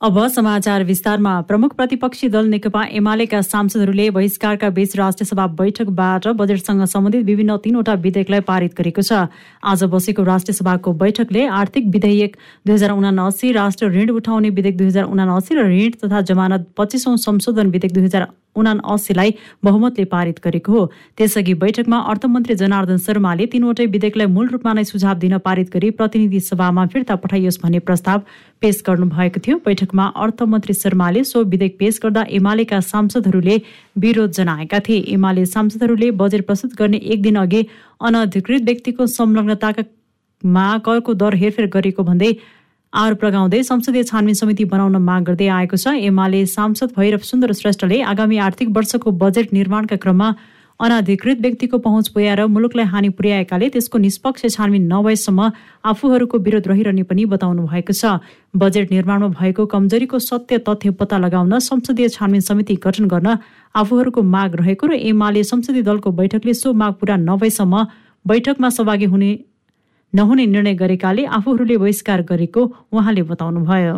अब समाचार विस्तारमा प्रमुख प्रतिपक्षी दल नेकपा एमालेका सांसदहरूले बहिष्कारका बीच राष्ट्रिय सभा बैठकबाट बजेटसँग सम्बन्धित विभिन्न तीनवटा विधेयकलाई पारित गरेको छ। आज बसेको राष्ट्रिय सभाको बैठकले आर्थिक विधेयक दुई हजार उनासी राष्ट्र ऋण उठाउने विधेयक दुई हजार उनासी र ऋण तथा जमानत पच्चिसौँ संशोधन विधेयक दुई हजार उना अस्सीलाई बहुमतले पारित गरेको हो। त्यसअघि बैठकमा अर्थमन्त्री जनार्दन शर्माले तीनवटै विधेयकलाई मूल रूपमा नै सुझाव दिन पारित गरी प्रतिनिधि सभामा फिर्ता पठाइयोस् भन्ने प्रस्ताव पेश गर्नुभएको थियो। बैठकमा अर्थमन्त्री शर्माले सो विधेयक पेश गर्दा एमालेका सांसदहरूले विरोध जनाएका थिए। एमाले सांसदहरूले बजेट प्रस्तुत गर्ने एक दिन अघि अनधिकृत व्यक्तिको संलग्नतामा करको दर हेरफेर गरेको भन्दै आरोप लगाउँदै संसदीय छानबिन समिति बनाउन माग गर्दै आएको छ। एमाले सांसद भैरव सुन्दर श्रेष्ठले आगामी आर्थिक वर्षको बजेट निर्माणका क्रममा अनाधिकृत व्यक्तिको पहुँच पुर्याएर मुलुकलाई हानि पुर्याएकाले त्यसको निष्पक्ष छानबिन नभएसम्म आफूहरूको विरोध रहिरहने पनि बताउनु भएको छ। बजेट निर्माणमा भएको कमजोरीको सत्य तथ्य पत्ता लगाउन संसदीय छानबिन समिति गठन गर्न आफूहरूको माग रहेको र एमाले संसदीय दलको बैठकले सो माग पूरा नभएसम्म बैठकमा सहभागी हुने नहुने निर्णय गरेकाले आफूहरूले बहिष्कार गरेको उहाँले बताउनुभयो।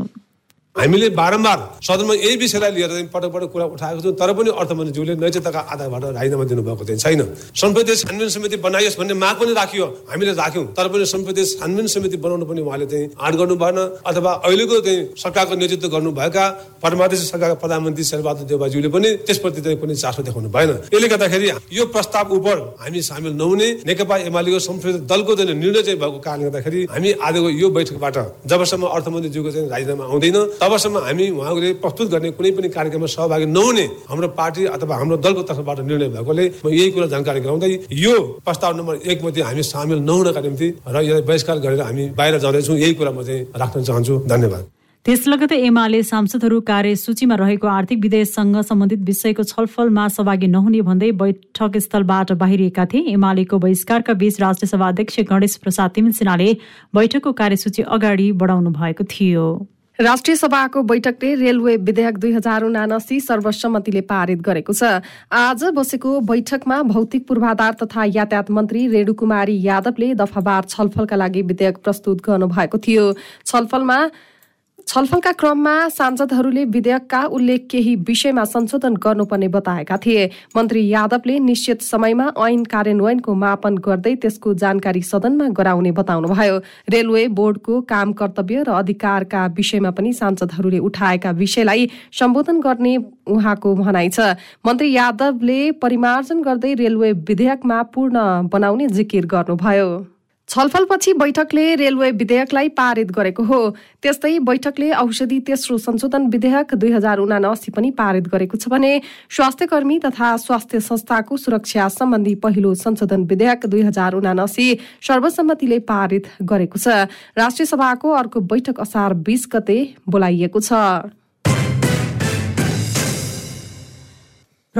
हामीले बारम्बार सदनमा यही विषयलाई लिएर पटक पटक कुरा उठाएको छौँ तर पनि अर्थमन्त्रीज्यूले नैतिकताका आधारबाट राजीनामा दिनुभएको चाहिँ छैन। संसदीय छानबिन समिति बनाइयोस् भन्ने माग पनि राखियो हामीले राख्यौँ तर पनि संसदीय छानबिन समिति बनाउनु पनि उहाँले चाहिँ आँट गर्नु भएन अथवा अहिलेको चाहिँ सरकारको नेतृत्व गर्नुभएका परमादेश सरकारका प्रधानमन्त्री शेरबहादुर देवबाज्यूले पनि त्यसप्रति चाहिँ कुनै चासो देखाउनु भएन। यसले गर्दाखेरि यो प्रस्ताव उप हामी सामेल नहुने नेकपा एमालेको संसदीय दलको चाहिँ निर्णय चाहिँ भएको कारणले गर्दाखेरि हामी आजको यो बैठकबाट जबसम्म अर्थमन्त्रीज्यूको चाहिँ राजीनामा आउँदैन तबसम्म हामी उहाँले प्रस्तुत गर्ने कुनै पनि कार्यक्रममा सहभागी नहुने हाम्रो पार्टी अथवा हाम्रो दलको तर्फबाट निर्णय भएकोले म यही कुरा जानकारी गराउँदै यो प्रस्ताव नम्बर एकमध्ये हामी सामेल नहुनका निम्ति र यसलाई बहिष्कार गरेर हामी बाहिर जाँदैछौँ। यही कुरा म चाहिँ राख्न चाहन्छु। धन्यवाद। त्यस लगतै एमाले सांसदहरू कार्यसूचीमा रहेको आर्थिक विधेयकसँग सम्बन्धित विषयको छलफलमा सहभागी नहुने भन्दै बैठक स्थलबाट बाहिरिएका थिए। एमालेको बहिष्कारका बीच राष्ट्रिय सभा अध्यक्ष गणेश प्रसाद तिमिल सिन्हाले बैठकको कार्यसूची अगाडि बढाउनु भएको थियो। राष्ट्रिय सभाको बैठकले रेलवे विधेयक दुई हजार उनासी सर्वसम्मतिले पारित गरेको छ। आज बसेको बैठकमा भौतिक पूर्वाधार तथा यातायात मन्त्री रेणु कुमारी यादवले दफाबार छलफलका लागि विधेयक प्रस्तुत गर्नुभएको थियो। छलफलमा छलफलका क्रममा सांसदहरूले विधेयकका उल्लेख केही विषयमा संशोधन गर्नुपर्ने बताएका थिए। मन्त्री यादवले निश्चित समयमा ऐन कार्यान्वयनको मापन गर्दै त्यसको जानकारी सदनमा गराउने बताउनुभयो। रेलवे बोर्डको काम कर्तव्य र अधिकारका विषयमा पनि सांसदहरूले उठाएका विषयलाई सम्बोधन गर्ने उहाँको भनाइ छ। मन्त्री यादवले परिमार्जन गर्दै रेलवे विधेयकमा पूर्ण बनाउने जिकिर गर्नुभयो। छलफलपछि बैठकले रेलवे विधेयकलाई पारित गरेको हो। त्यस्तै बैठकले औषधि तेस्रो संशोधन विधेयक दुई हजार उनासी पनि पारित गरेको छ भने स्वास्थ्य कर्मी तथा स्वास्थ्य संस्थाको सुरक्षा सम्बन्धी पहिलो संशोधन विधेयक दुई हजार उनासी सर्वसम्मतिले पारित गरेको छ। राष्ट्रिय सभाको अर्को बैठक असार बीस गते बोलाइएको छ।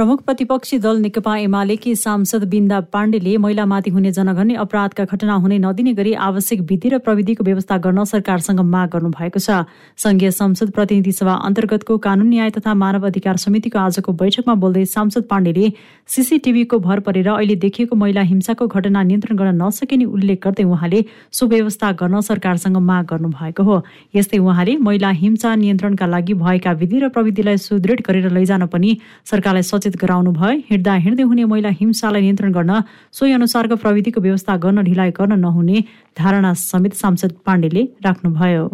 प्रमुख प्रतिपक्षी दल नेकपा एमालेकी सांसद बिन्दा पाण्डेले महिलामाथि हुने जनघन्य अपराधका घटना हुने नदिने गरी आवश्यक विधि र प्रविधिको व्यवस्था गर्न सरकारसँग माग गर्नु भएको छ। संघीय संसद प्रतिनिधि सभा अन्तर्गतको कानून न्याय तथा मानव अधिकार समितिको आजको बैठकमा बोल्दै सांसद पाण्डेले सीसीटीभीको भर परेर अहिले देखिएको महिला हिंसाको घटना नियन्त्रण गर्न नसकिने उल्लेख गर्दै उहाँले सुव्यवस्था गर्न सरकारसँग माग गर्नु भएको हो। यस्तै उहाँले महिला हिंसा नियन्त्रणका लागि भएका विधि र प्रविधिलाई सुदृढ गरेर लैजान पनि सरकारलाई सचेत गराउनु भयो हिँड्दा हिँड्दै हुने महिला हिंसालाई नियन्त्रण गर्न सोही अनुसारको प्रविधिको व्यवस्था गर्न ढिलाइ गर्न नहुने धारणा समेत सांसद पाण्डेले राख्नुभयो।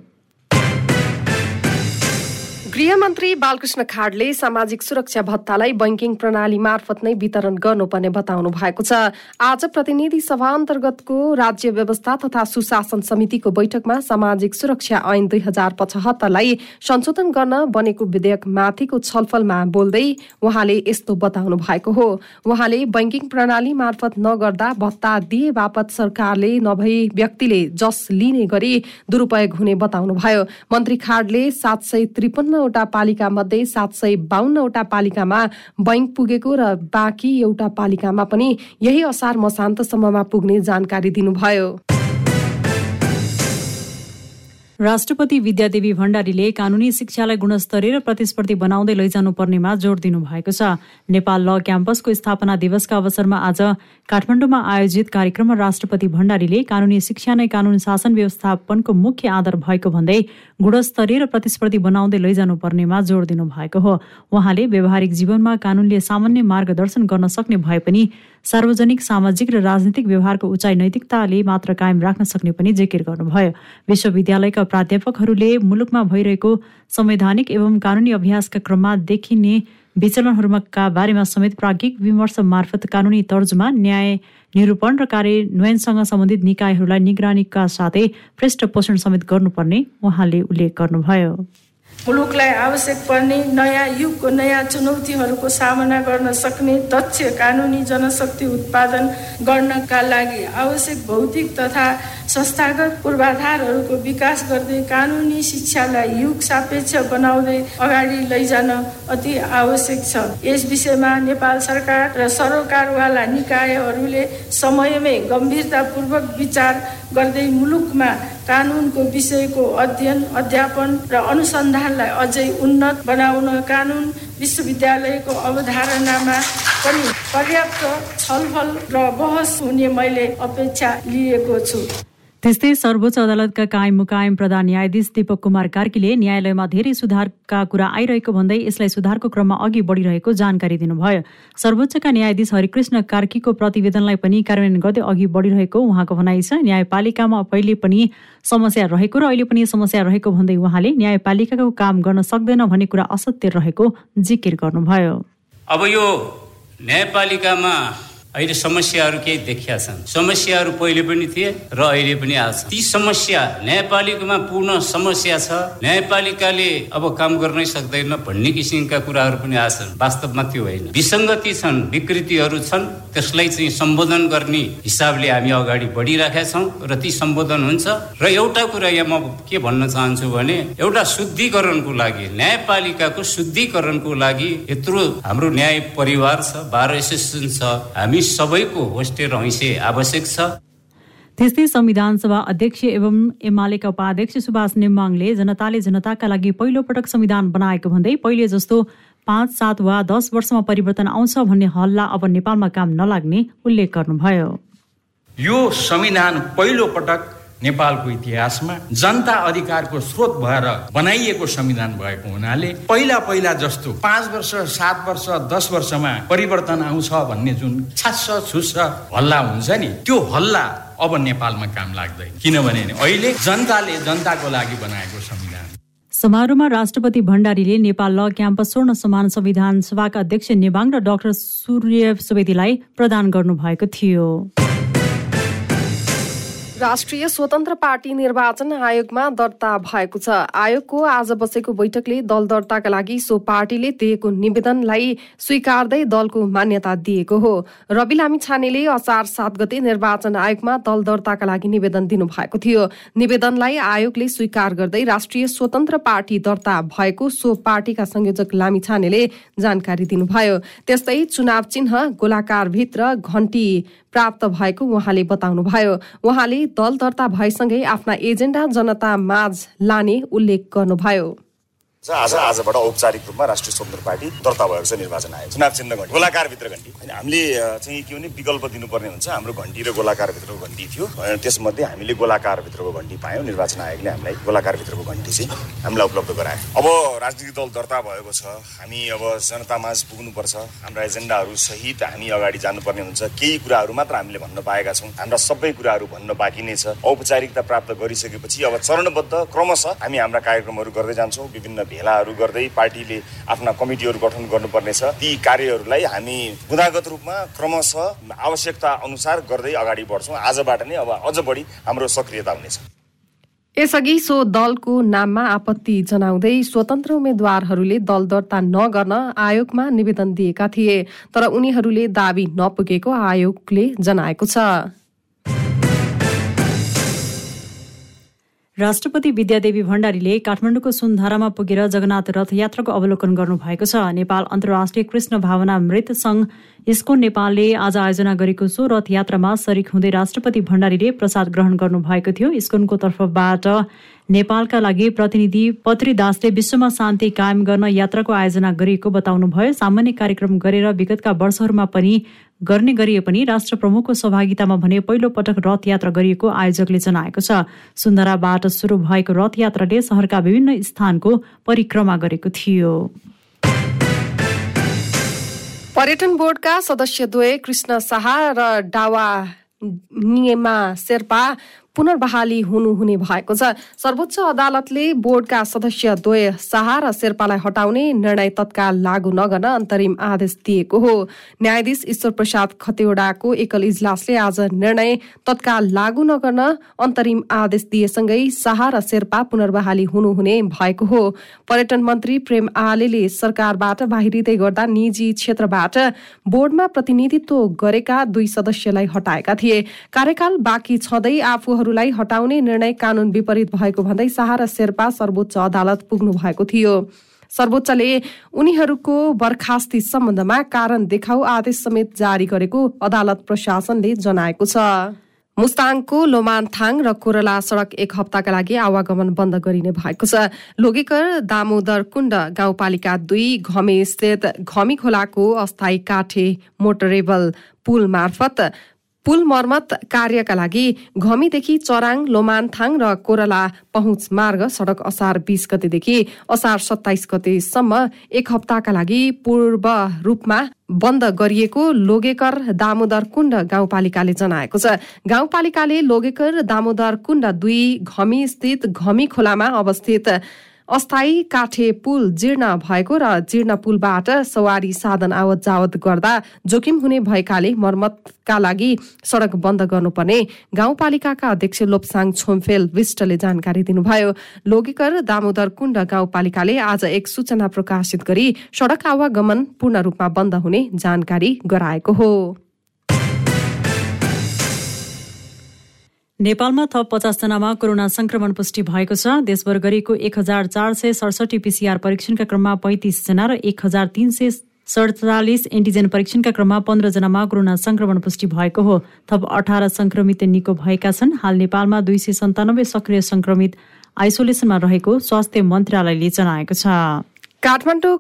गृहमन्त्री बालकृष्ण खाडले सामाजिक सुरक्षा भत्तालाई बैंकिङ प्रणाली मार्फत नै वितरण गर्नुपर्ने बताउनु भएको छ। आज प्रतिनिधि सभा अन्तर्गतको राज्य व्यवस्था तथा सुशासन समितिको बैठकमा सामाजिक सुरक्षा ऐन दुई हजार पचहत्तरलाई संशोधन गर्न बनेको विधेयक माथिको छलफलमा बोल्दै उहाँले यस्तो बताउनु भएको हो। उहाँले बैंकिङ प्रणाली मार्फत नगर्दा भत्ता दिए बापत सरकारले नभई व्यक्तिले जस लिने गरी दुरूपयोग हुने बताउनुभयो। मन्त्री खाडले सात सय त्रिपन्न वटा पालिका मध्ये सात सय बाहन्नवटा पालिकामा बैंक पुगेको र बाँकी एउटा पालिकामा पनि यही असार मसान्तसम्ममा पुग्ने जानकारी दिनुभयो। राष्ट्रपति विद्यादेवी भण्डारीले कानूनी शिक्षालाई गुणस्तरीय र प्रतिस्पर्धी बनाउँदै लैजानु पर्नेमा जोड दिनु भएको छ। नेपाल ल क्याम्पसको स्थापना दिवसका अवसरमा आज काठमाडौँमा आयोजित कार्यक्रममा राष्ट्रपति भण्डारीले कानूनी शिक्षा नै कानून शासन व्यवस्थापनको मुख्य आधार भएको भन्दै गुणस्तरीय र प्रतिस्पर्धी बनाउँदै लैजानुपर्नेमा जोड दिनु भएको हो। उहाँले व्यावहारिक जीवनमा कानूनले सामान्य मार्गदर्शन गर्न सक्ने भए पनि सार्वजनिक सामाजिक र राजनीतिक व्यवहारको उचाइ नैतिकताले मात्र कायम राख्न सक्ने पनि जिकिर गर्नुभयो। विश्वविद्यालयका प्राध्यापकहरूले मुलुकमा भइरहेको संवैधानिक एवं कानुनी अभ्यासका क्रममा देखिने विचलनहरूका बारेमा समेत प्राज्ञिक विमर्श मार्फत कानुनी तर्जुमा न्याय निरूपण र कार्यान्वयनसँग सम्बन्धित निकायहरूलाई निगरानीका साथै पृष्ठ पोषण समेत गर्नुपर्ने उहाँले उल्लेख गर्नुभयो। मुलुकलाई आवश्यक पर्ने नयाँ युगको नयाँ चुनौतीहरूको सामना गर्न सक्ने दक्ष कानुनी जनशक्ति उत्पादन गर्नका लागि आवश्यक भौतिक तथा संस्थागत पूर्वाधारहरूको विकास गर्दै कानुनी शिक्षालाई युग सापेक्ष बनाउँदै अगाडि लैजान अति आवश्यक छ। यस विषयमा नेपाल सरकार र सरोकारवाला निकायहरूले समयमै गम्भीरतापूर्वक विचार गर्दै मुलुकमा कानुनको विषयको अध्ययन अध्यापन र अनुसन्धानलाई अझै उन्नत बनाउन कानुन विश्वविद्यालयको अवधारणामा पनि पर्याप्त छलफल र बहस हुने मैले अपेक्षा लिएको छु। त्यस्तै सर्वोच्च अदालतका कायम मुकायम प्रधान न्यायाधीश दीपक कुमार कार्कीले न्यायालयमा धेरै सुधारका कुरा आइरहेको भन्दै यसलाई सुधारको क्रममा अघि बढिरहेको जानकारी दिनुभयो। सर्वोच्चका न्यायाधीश हरिकृष्ण कार्कीको प्रतिवेदनलाई पनि कार्यान्वयन गर्दै अघि बढिरहेको उहाँको भनाइ छ। न्यायपालिकामा पहिले पनि समस्या रहेको र अहिले पनि समस्या रहेको भन्दै उहाँले न्यायपालिकाको काम गर्न सक्दैन भन्ने कुरा असत्य रहेको जिकिर गर्नुभयो। अब यो न्यायपालिकामा अहिले समस्याहरू केही देखिया छन्। समस्याहरू पहिले पनि थिए र अहिले पनि आछ। ती समस्या न्यायपालिकामा पूर्ण समस्या छ। न्यायपालिकाले अब काम गर्नै सक्दैन भन्ने किसिमका कुराहरू पनि आछन्। वास्तवमा त्यो होइन। विसङ्गति छन् विकृतिहरू छन् त्यसलाई चाहिँ सम्बोधन गर्ने हिसाबले हामी अगाडि बढिरहेका छौँ र ती सम्बोधन हुन्छ। र एउटा कुरा यहाँ म के भन्न चाहन्छु भने एउटा शुद्धिकरणको लागि न्यायपालिकाको शुद्धिकरणको लागि यत्रो हाम्रो न्याय परिवार छ बार एसोसिएसन छ। हामी सबैको होस्टेल हैसे आवश्यक छ। त्यस्तै संविधान सभा अध्यक्ष एवं एमालेका उपाध्यक्ष सुभाष नेमाङले जनताले जनताका लागि पहिलो पटक संविधान बनाएको भन्दै पहिले जस्तो पाँच सात वा दस वर्षमा परिवर्तन आउँछ भन्ने हल्ला अब नेपालमा काम नलाग्ने उल्लेख गर्नुभयो। यो संविधान पहिलो पटक नेपालको इतिहासमा जनता अधिकारको स्रोत भएर बनाइएको संविधान भएको हुनाले पहिला पहिला जस्तो पाँच वर्ष सात वर्ष दस वर्षमा परिवर्तन आउँछ भन्ने जुन छास्स छुस्स हल्ला हुन्छ नि त्यो हल्ला अब नेपालमा काम लाग्दैन। किनभने अहिले जनताले जनताको लागि बनाएको संविधान। समारोहमा राष्ट्रपति भण्डारीले नेपाल ल क्याम्पस स्वर्ण समान संविधान सभाका अध्यक्ष नेवाङ र डाक्टर सूर्य सुवेदीलाई प्रदान गर्नुभएको थियो। राष्ट्रिय स्वतन्त्र पार्टी निर्वाचन आयोगमा दर्ता भएको छ। आयोगको आज बसेको बैठकले दल दर्ताका लागि सो पार्टीले दिएको निवेदनलाई स्वीकार्दै दलको मान्यता दिएको हो। रवि लामी छानेले असार सात गते निर्वाचन आयोगमा दल दर्ताका लागि निवेदन दिनुभएको थियो। निवेदनलाई आयोगले स्वीकार गर्दै राष्ट्रिय स्वतन्त्र पार्टी दर्ता भएको सो पार्टीका संयोजक लामी छानेले जानकारी दिनुभयो। त्यस्तै चुनाव चिन्ह गोलाकारभित्र घण्टी प्राप्त भएको उहाँले बताउनुभयो। उहाँले दल दर्ता भएसँगै आफ्ना एजेन्डा जनता माझ लाने उल्लेख गर्नुभयो। आज आजबाट औपचारिक रूपमा राष्ट्रिय स्वतन्त्र पार्टी दर्ता भएको छ निर्वाचन आयोग चुनाव चिन्ह घन्टी गोलाकारभित्र घन्टी होइन हामीले चाहिँ के भने विकल्प दिनुपर्ने हुन्छ। हाम्रो घन्टी र गोलाकारभित्रको घन्टी थियो। त्यसमध्ये हामीले गोलाकारभित्रको घन्टी पायौँ। निर्वाचन आयोगले हामीलाई गोलाकारभित्रको घन्टी चाहिँ हामीलाई उपलब्ध गरायो। अब राजनीतिक दल दर्ता भएको छ। हामी अब जनतामाझ पुग्नुपर्छ। हाम्रा एजेन्डाहरू सहित हामी अगाडि जानुपर्ने हुन्छ। केही कुराहरू मात्र हामीले भन्न पाएका छौँ। हाम्रा सबै कुराहरू भन्न बाँकी नै छ। औपचारिकता प्राप्त गरिसकेपछि अब चरणबद्ध क्रमशः हामी हाम्रा कार्यक्रमहरू गर्दै जान्छौँ। विभिन्न भेलाहरू गर्दै पार्टीले आफ्ना कमिटीहरू गठन गर्नुपर्नेछ। ती कार्यहरूलाई हामी गुणागत रूपमा क्रमशः आवश्यकता अनुसार गर्दै अगाडि बढ्छौँ। आजबाट नै अब अझ बढी हाम्रो सक्रियता हुनेछ। यसअघि सो दलको नाममा आपत्ति जनाउँदै स्वतन्त्र उम्मेद्वारहरूले दल दर्ता नगर्न आयोगमा निवेदन दिएका थिए तर उनीहरूले दावी नपुगेको आयोगले जनाएको छ। राष्ट्रपति विद्यादेवी भण्डारीले काठमाडौँको सुनधारामा पुगेर जगन्नाथ रथयात्राको अवलोकन गर्नुभएको छ। नेपाल अन्तर्राष्ट्रिय कृष्ण भावना मृत संघ यसको नेपालले आज आयोजना गरेको सो रथयात्रामा सरिक हुँदै राष्ट्रपति भण्डारीले प्रसाद ग्रहण गर्नुभएको थियो। स्कुनको तर्फबाट नेपालका लागि प्रतिनिधि पत्री दासले विश्वमा शान्ति कायम गर्न यात्राको आयोजना गरिएको बताउनुभयो। सामान्य कार्यक्रम गरेर विगतका वर्षहरूमा पनि गर्ने गरिए पनि राष्ट्र प्रमुखको सहभागितामा भने पहिलो पटक रथ यात्रा गरिएको आयोजकले जनाएको छ। सुन्दराबाट सुरु भएको रथ यात्राले सहरका विभिन्न स्थानको परिक्रमा गरेको थियो। पर्यटन बोर्डका सदस्यद्वय कृष्ण शाह र डावा नियमा शेर्पा पुनर्बहाली हुनुहुने भएको छ। सर्वोच्च अदालतले बोर्डका सदस्य द्वय शाह र शेर्पालाई हटाउने निर्णय तत्काल लागू नगर्न अन्तरिम आदेश दिएको हो। न्यायाधीश ईश्वर प्रसाद खतेवडाको एकल इजलासले आज निर्णय तत्काल लागू नगर्न अन्तरिम आदेश दिएसँगै शाह र शेर्पा पुनर्बहाली हुनुहुने भएको हो। पर्यटन मन्त्री प्रेम आलेले सरकारबाट बाहिरिँदै गर्दा निजी क्षेत्रबाट बोर्डमा प्रतिनिधित्व गरेका दुई सदस्यलाई हटाएका थिए। कार्यकाल बाँकी छँदै आफूहरू उनीहरूलाई हटाउने निर्णय कानून विपरीत भएको भन्दै शाह र शेर्पा सर्वोच्च अदालत पुग्नु भएको थियो। सर्वोच्चले उनीहरूको बर्खास्ती सम्बन्धमा कारण देखाउ आदेश समेत जारी गरेको अदालत प्रशासनले जनाएको छ। मुस्ताङको लोमानथाङ र कोरला सड़क एक हप्ताका लागि आवागमन बन्द गरिने भएको छ। लोगेकर दामोदर कुण्ड गाउँपालिका दुई घमे स्थित घमी खोलाको अस्थायी काठे मोटरेबल पुल मार्फत पुल मर्मत कार्यका लागि घमीदेखि चराङ लोमानथाङ र कोरला पहुँच मार्ग सड़क असार बीस गतेदेखि असार सत्ताइस गतेसम्म एक हप्ताका लागि पूर्व रूपमा बन्द गरिएको लोगेकर दामोदर कुण्ड गाउँपालिकाले जनाएको छ। गाउँपालिकाले लोगेकर दामोदर कुण्ड दुई घमी स्थित घमी खोलामा अवस्थित। अस्थायी काठे पुल जीर्ण भएको र जीर्ण पुलबाट सवारी साधन आवत जावत गर्दा जोखिम हुने भएकाले मर्मतका लागि सड़क बन्द गर्नुपर्ने। गाउँपालिकाका अध्यक्ष लोपसाङ छोमफेल विष्टले जानकारी दिनुभयो। लोगिकर दामोदर कुण्ड गाउँपालिकाले आज एक सूचना प्रकाशित गरी सड़क आवागमन पूर्ण रूपमा बन्द हुने जानकारी गराएको हो। नेपालमा थप पचासजनामा कोरोना संक्रमण पुष्टि भएको छ। देशभर गरिएको एक हजार चार सय सडसठी पिसिआर परीक्षणका क्रममा पैँतिसजना र एक हजार तीन सय सडचालिस एन्टिजेन परीक्षणका क्रममा पन्ध्रजनामा कोरोना संक्रमण पुष्टि भएको हो। थप अठार संक्रमित निको भएका छन्। हाल नेपालमा दुई सय सन्तानब्बे सक्रिय संक्रमित आइसोलेसनमा रहेको स्वास्थ्य मन्त्रालयले जनाएको छ। काठमाडौँ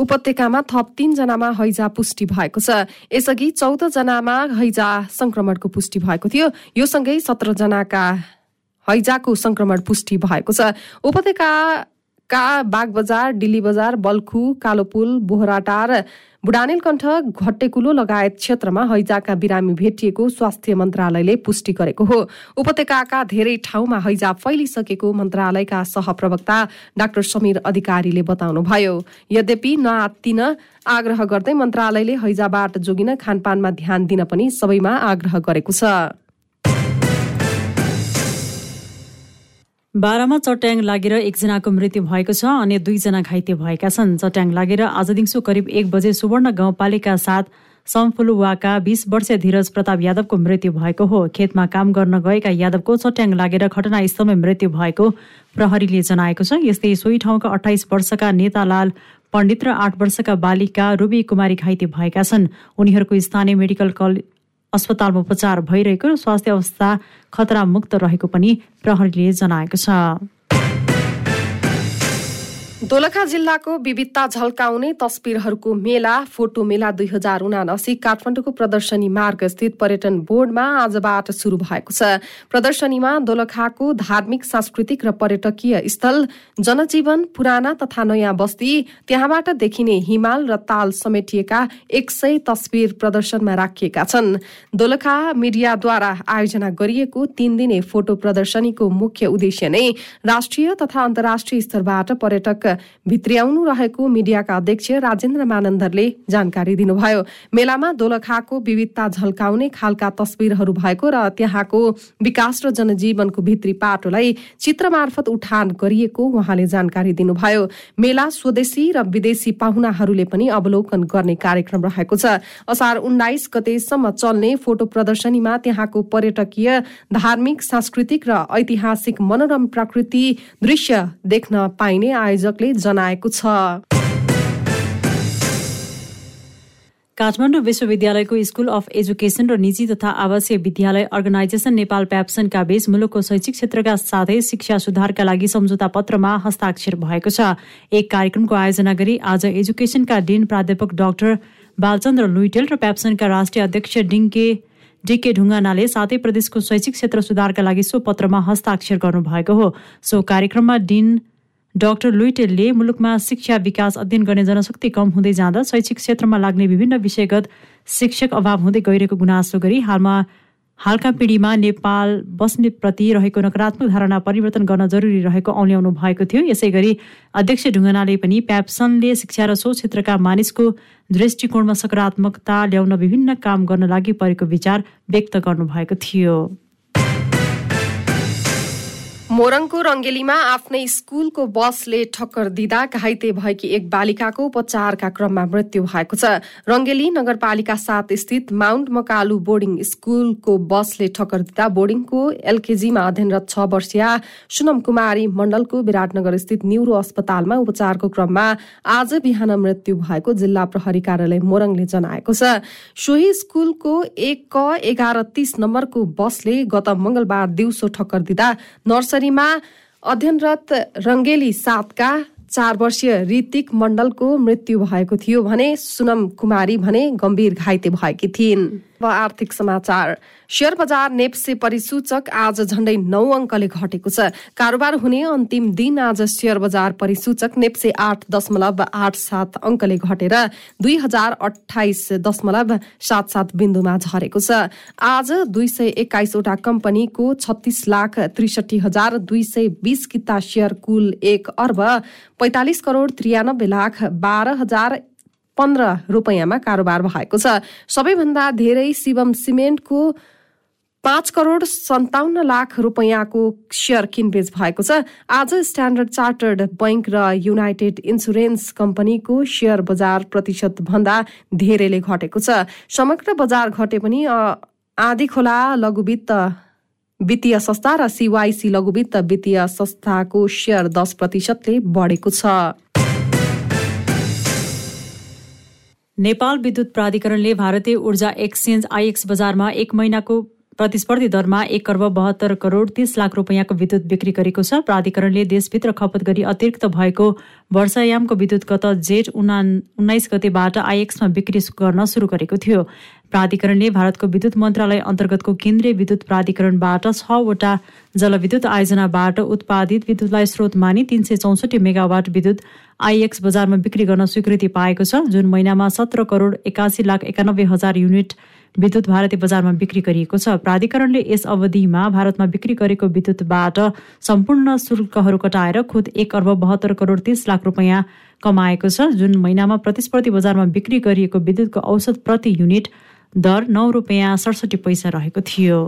उपत्यकामा थप तीनजनामा हैजा पुष्टि भएको छ। यसअघि चौध जनामा हैजा संक्रमणको पुष्टि भएको थियो। यो सँगै सत्र जनाका हैजाको संक्रमण पुष्टि भएको छ। उपत्यकाका बागबजार डिल्ली बजार बल्खु कालोपुल बोहराटार बुढानेलकण्ठ घट्टेकुलो लगायत क्षेत्रमा हैजाका बिरामी भेटिएको स्वास्थ्य मन्त्रालयले पुष्टि गरेको हो। उपत्यकाका धेरै ठाउँमा हैजा फैलिसकेको मन्त्रालयका सहप्रवक्ता डाक्टर समीर अधिकारीले बताउनुभयो। यद्यपि नआत्तिन आग्रह गर्दै मन्त्रालयले हैजाबाट जोगिन खानपानमा ध्यान दिन पनि सबैमा आग्रह गरेको छ। बाह्रमा चट्याङ लागेर एकजनाको मृत्यु भएको छ अनि दुईजना घाइते भएका छन्। चट्याङ लागेर आज दिउँसो करिब एक बजे सुवर्ण गाउँपालिका साथ समफुलुवाका बीस वर्षीय धीरज प्रताप यादवको मृत्यु भएको हो। खेतमा काम गर्न गएका यादवको चट्याङ लागेर घटनास्थलमै मृत्यु भएको प्रहरीले जनाएको छ। यस्तै सोही ठाउँका अठाइस वर्षका नेतालाल पण्डित र आठ वर्षका बालिका रुबी कुमारी घाइते भएका छन्। उनीहरूको स्थानीय मेडिकल अस्पतालमा उपचार भइरहेको स्वास्थ्य अवस्था खतरामुक्त रहेको पनि प्रहरीले जनाएको छ। दोलखा जिल्लाको विविधता झल्काउने तस्विरहरूको मेला फोटो मेला दुई हजार उनासी काठमाडौँको प्रदर्शनी मार्ग स्थित पर्यटन बोर्डमा आजबाट शुरू भएको छ। प्रदर्शनीमा दोलखाको धार्मिक सांस्कृतिक र पर्यटकीय स्थल जनजीवन पुराना तथा नयाँ बस्ती त्यहाँबाट देखिने हिमाल र ताल समेटिएका एक सय तस्विर प्रदर्शनमा राखिएका छन्। दोलखा मिडियाद्वारा आयोजना गरिएको तीन दिने फोटो प्रदर्शनीको मुख्य उद्देश्य नै राष्ट्रिय तथा अन्तर्राष्ट्रिय स्तरबाट पर्यटक भित्र्याउनु रहेको मिडियाका अध्यक्ष राजेन्द्र मानन्दरले जानकारी दिनुभयो। मेलामा दोलखाको विविधता झल्काउने खालका तस्विरहरू भएको र त्यहाँको विकास र जनजीवनको भित्री पाटोलाई चित्र मार्फत उठान गरिएको उहाँले जानकारी दिनुभयो। मेला स्वदेशी र विदेशी पाहुनाहरूले पनि अवलोकन गर्ने कार्यक्रम रहेको छ। असार उन्नाइस गतेसम्म चल्ने फोटो प्रदर्शनीमा त्यहाँको पर्यटकीय धार्मिक सांस्कृतिक र ऐतिहासिक मनोरम प्रकृति दृश्य देख्न पाइने आयोजक नेटवर्कले जनाएको छ। काठमाडौँ विश्वविद्यालयको स्कुल अफ एजुकेसन र निजी तथा आवासीय विद्यालय अर्गनाइजेसन नेपाल प्याप्सनका बीच मुलुकको शैक्षिक क्षेत्रका साथै शिक्षा सुधारका लागि सम्झौता पत्रमा हस्ताक्षर भएको छ। एक कार्यक्रमको आयोजना गरी आज एजुकेसनका डिन प्राध्यापक डाक्टर बालचन्द्र लुइटेल र प्याप्सनका राष्ट्रिय अध्यक्ष डिङ्के डिके ढुङ्गानाले सातै प्रदेशको शैक्षिक क्षेत्र सुधारका लागि सो पत्रमा हस्ताक्षर गर्नुभएको हो। सो कार्यक्रममा डिन डाक्टर लुइटेलले मुलुकमा शिक्षा विकास अध्ययन गर्ने जनशक्ति कम हुँदै जाँदा शैक्षिक क्षेत्रमा लाग्ने विभिन्न विषयगत शिक्षक अभाव हुँदै गइरहेको गुनासो गरी हालमा हालका पिँढीमा नेपाल बस्ने प्रति रहेको नकारात्मक धारणा परिवर्तन गर्न जरुरी रहेको औल्याउनु भएको थियो। यसै गरी अध्यक्ष ढुङ्गनाले पनि प्याप्सनले शिक्षा र सो क्षेत्रका मानिसको दृष्टिकोणमा सकारात्मकता ल्याउन विभिन्न काम गर्न लागि परेको विचार व्यक्त गर्नुभएको थियो। मोरङको रङ्गेलीमा आफ्नै स्कुलको बसले ठक्कर दिँदा घाइते भएकी एक बालिकाको उपचारका क्रममा मृत्यु भएको छ। रङ्गेली नगरपालिका सात स्थित माउन्ट मकालु बोर्डिङ स्कुलको बसले ठक्कर दिँदा बोर्डिङको एलकेजीमा अध्ययनरत छ वर्षीय सुनम कुमारी मण्डलको विराटनगर स्थित न्युरो अस्पतालमा उपचारको क्रममा आज बिहान मृत्यु भएको जिल्ला प्रहरी कार्यालय मोरङले जनाएको छ। सोही स्कुलको एक क एघार तीस नम्बरको बसले गत मंगलबार दिउँसो ठक्कर दिँदा नर्सरी नर्सरीमा अध्ययनरत रङ्गेली सातका चार वर्षीय ऋतिक मण्डलको मृत्यु भएको थियो भने सुनम कुमारी भने गम्भीर घाइते भएकी थिइन्। आर्थिक समाचार। शेयर बजार नेप्से परिसूचक आज झण्डै नौ अङ्कले घटेको छ। कारोबार हुने अन्तिम दिन आज शेयर बजार परिसूचक नेप्से आठ दशमलव आठ सात अङ्कले घटेर दुई हजार अठाइस दशमलव सात सात बिन्दुमा झरेको छ। आज दुई सय एक्काइसवटा कम्पनीको छत्तिस लाख त्रिसठी हजार दुई सय बिस किता सेयर कुल एक अर्ब पैतालिस करोड त्रियानब्बे लाख बाह्र हजार पन्ध्र रुपियाँमा कारोबार भएको छ। सबैभन्दा धेरै शिवम सिमेन्टको पाँच करोड सन्ताउन्न लाख रुपियाँको सेयर किनबेच भएको छ। आज स्ट्यान्डर्ड चार्टर्ड बैंक र युनाइटेड इन्सुरेन्स कम्पनीको सेयर बजार प्रतिशत भन्दा धेरैले घटेको छ। समग्र बजार घटे पनि आधी खोला लघुवित्त वित्तीय संस्था र सिवाइसी लघुवित्त वित्तीय संस्थाको सेयर दस प्रतिशतले बढेको छ। नेपाल विद्युत प्राधिकरणले भारतीय ऊर्जा एक्सचेन्ज आइएक्स बजारमा एक महिनाको प्रतिस्पर्धी दरमा एक अर्ब बहत्तर करोड तीस लाख रुपियाँको विद्युत बिक्री गरेको छ। प्राधिकरणले देशभित्र खपत गरी अतिरिक्त भएको वर्षायामको विद्युत गत जेठ उना उन्नाइस गतेबाट आइएक्समा बिक्री गर्न सुरु गरेको थियो। प्राधिकरणले भारतको विद्युत मन्त्रालय अन्तर्गतको केन्द्रीय विद्युत प्राधिकरणबाट छवटा जलविद्युत आयोजनाबाट उत्पादित विद्युतलाई स्रोत मानि तीन सय चौसठी मेगावाट विद्युत आइएक्स बजारमा बिक्री गर्न स्वीकृति पाएको छ जुन महिनामा सत्र करोड एकासी लाख एकानब्बे हजार युनिट विद्युत भारतीय बजारमा बिक्री गरिएको छ। प्राधिकरणले यस अवधिमा भारतमा बिक्री गरेको विद्युतबाट सम्पूर्ण शुल्कहरू कटाएर खुद एक अर्ब बहत्तर करोड तीस लाख रुपियाँ कमाएको छ। जुन महिनामा प्रतिस्पर्धी बजारमा बिक्री गरिएको विद्युतको औसत प्रति युनिट दर नौ रुपियाँ सडसठी पैसा रहेको थियो।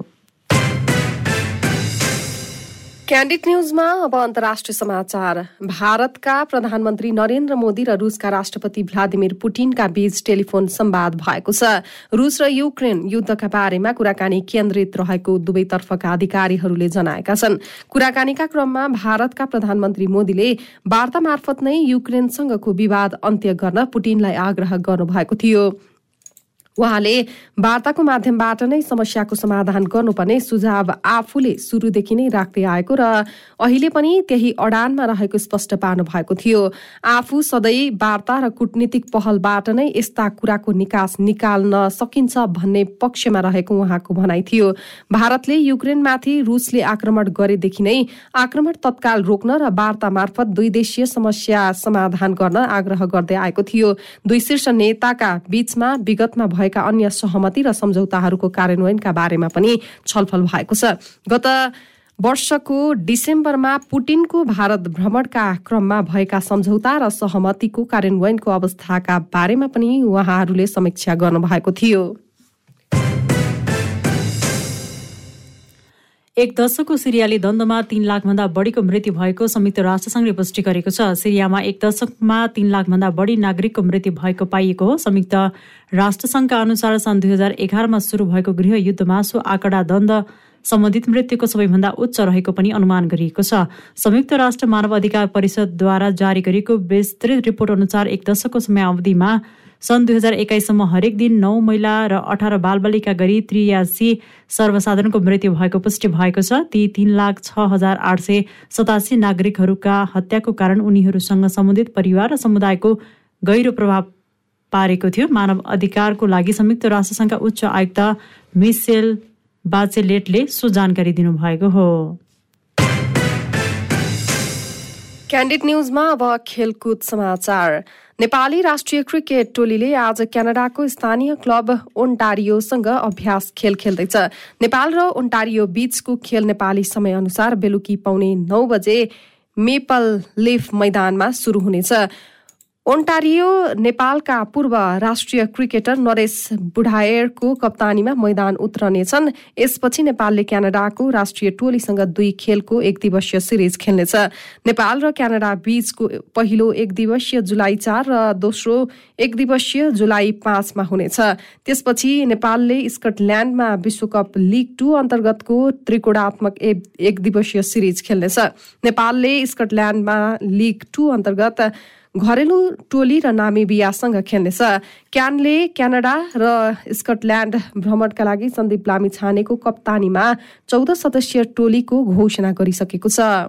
न्युजमा अब अन्तर्राष्ट्रिय समाचार। भारतका प्रधानमन्त्री नरेन्द्र मोदी र रुसका राष्ट्रपति भ्लादिमिर पुटिनका बीच टेलिफोन संवाद भएको छ। रुस र युक्रेन युद्धका बारेमा कुराकानी केन्द्रित रहेको दुवैतर्फका अधिकारीहरूले जनाएका छन्। कुराकानीका क्रममा भारतका प्रधानमन्त्री मोदीले वार्ता मार्फत नै युक्रेनसँगको विवाद अन्त्य गर्न पुटिनलाई आग्रह गर्नुभएको थियो। उहाँले वार्ताको माध्यमबाट नै समस्याको समाधान गर्नुपर्ने सुझाव आफूले सुरुदेखि नै राख्दै आएको र अहिले पनि त्यही अडानमा रहेको स्पष्ट पार्नु भएको थियो। आफू सधैँ वार्ता र कूटनीतिक पहलबाट नै यस्ता कुराको निकास निकाल्न सकिन्छ भन्ने पक्षमा रहेको उहाँको भनाइ थियो। भारतले युक्रेनमाथि रुसले आक्रमण गरेदेखि नै आक्रमण तत्काल रोक्न र वार्ता मार्फत दुई देशीय समस्या समाधान गर्न आग्रह गर्दै आएको थियो। दुई शीर्ष नेताका बीचमा विगतमा भएका अन्य सहमति र सम्झौताहरूको कार्यान्वयनका बारेमा पनि छलफल भएको छ। गत वर्षको डिसेम्बरमा पुटिनको भारत भ्रमणका क्रममा भएका सम्झौता र सहमतिको कार्यान्वयनको अवस्थाका बारेमा पनि उहाँहरूले समीक्षा गर्नुभएको थियो। एक दशकको सिरियाली द्वन्द्वमा तीन लाखभन्दा बढीको मृत्यु भएको संयुक्त राष्ट्रसङ्घले पुष्टि गरेको छ। सिरियामा एक दशकमा तीन लाखभन्दा बढी नागरिकको मृत्यु भएको पाइएको हो। संयुक्त राष्ट्रसङ्घका अनुसार सन् दुई हजार एघारमा सुरु भएको गृह युद्धमा सो आँकडा द्वन्द्व सम्बन्धित मृत्युको सबैभन्दा उच्च रहेको पनि अनुमान गरिएको छ। संयुक्त राष्ट्र मानव अधिकार परिषदद्वारा जारी गरिएको विस्तृत रिपोर्ट अनुसार एक दशकको समयावधिमा सन् दुई हजार एक्काइससम्म हरेक दिन नौ महिला र अठार बालबालिका गरी त्रियासी सर्वसाधारणको मृत्यु भएको पुष्टि भएको छ। ती तीन लाख छ हजार आठ सय सतासी नागरिकहरूका हत्याको कारण उनीहरूसँग सम्बन्धित परिवार र समुदायको गहिरो प्रभाव पारेको थियो। मानव अधिकारको लागि संयुक्त राष्ट्रसङ्घका उच्च आयुक्त मिसेल बाचेलेटले सो जानकारी दिनुभएको हो। क्यान्डिड न्युजमा अब खेलकुद समाचार। नेपाली राष्ट्रिय क्रिकेट टोलीले आज क्यानाडाको स्थानीय क्लब ओन्टारियोसँग अभ्यास खेल खेल्दैछ। नेपाल र ओन्टारियो बीचको खेल नेपाली समयअनुसार बेलुकी पाउने नौ बजे मेपल लिफ मैदानमा सुरु हुनेछ। ओन्टारियो नेपालका पूर्व राष्ट्रिय क्रिकेटर नरेश बुढायरको कप्तानीमा मैदान उत्रनेछन्। यसपछि नेपालले क्यानाडाको राष्ट्रिय टोलीसँग दुई खेलको एक दिवसीय सिरिज खेल्नेछ। नेपाल र क्यानाडा बीचको पहिलो एक दिवसीय जुलाई चार र दोस्रो एक दिवसीय जुलाई पाँचमा हुनेछ। त्यसपछि नेपालले स्कटल्याण्डमा विश्वकप लिग टू अन्तर्गतको त्रिकोणात्मक एक दिवसीय सिरिज खेल्नेछ। नेपालले स्कटल्याण्डमा लिग टू अन्तर्गत घरेलु टोली र नामिबियासँग खेल्नेछ। क्यानले क्यानाडा र स्कटल्याण्ड भ्रमणका लागि सन्दीप लामी छानेको कप्तानीमा चौध सदस्यीय टोलीको घोषणा गरिसकेको छ।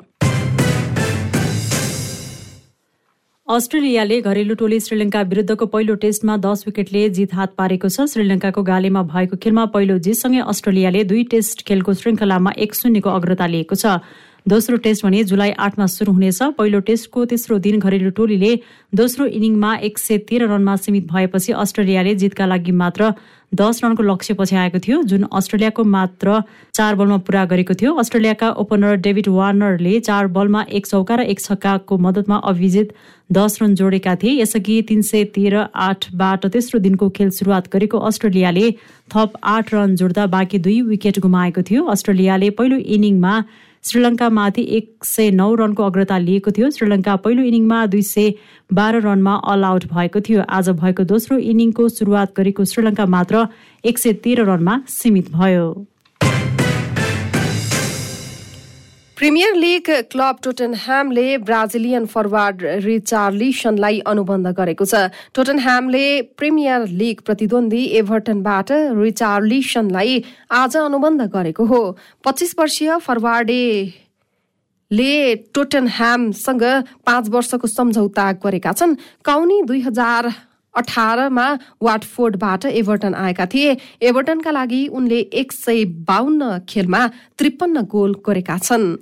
अस्ट्रेलियाले घरेलु टोली श्रीलङ्का विरुद्धको पहिलो टेस्टमा दस विकेटले जित हात पारेको छ। श्रीलङ्काको गालेमा भएको खेलमा पहिलो जितसँगै अस्ट्रेलियाले दुई टेस्ट खेलको श्रृङ्खलामा एक शून्यको अग्रता लिएको छ। दोस्रो टेस्ट भने जुलाई आठमा सुरु हुनेछ। पहिलो टेस्टको तेस्रो दिन घरेलु टोलीले दोस्रो इनिङमा एक सय तेह्र रनमा सीमित भएपछि अस्ट्रेलियाले जितका लागि मात्र दस रनको लक्ष्य पछि आएको थियो जुन अस्ट्रेलियाको मात्र चार बलमा पूरा गरेको थियो। अस्ट्रेलियाका ओपनर डेभिड वार्नरले चार बलमा एक चौका र एक छक्काको मद्दतमा अभिजित दस रन जोडेका थिए। यसअघि तिन सय तेह्र आठबाट तेस्रो दिनको खेल सुरुवात गरेको अस्ट्रेलियाले थप आठ रन जोड्दा बाँकी दुई विकेट गुमाएको थियो। अस्ट्रेलियाले पहिलो इनिङमा श्रीलङ्कामाथि एक सय नौ रनको अग्रता लिएको थियो। श्रीलङ्का पहिलो इनिङमा दुई सय बाह्र रनमा अल आउट भएको थियो। आज भएको दोस्रो इनिङको सुरुवात गरेको श्रीलङ्का मात्र एक सय तेह्र रनमा सीमित भयो। प्रिमियर लिग क्लब टोटनह्यामले ब्राजिलियन फरवार्ड रिचार्लिसनलाई अनुबन्ध गरेको छ। टोटनह्यामले प्रिमियर लिग प्रतिद्वन्दी एभर्टनबाट रिचार्लिसनलाई आज अनुबन्ध गरेको हो। पच्चिस वर्षीय फरवार्डे ले टोटनह्यामसँग पाँच वर्षको सम्झौता गरेका छन्। काउनी दुई हजार अठारमा वाटफोर्डबाट एभर्टन आएका थिए। एभर्टनका लागि उनले एक सय बाहन्न खेलमा त्रिपन्न गोल गरेका छन्।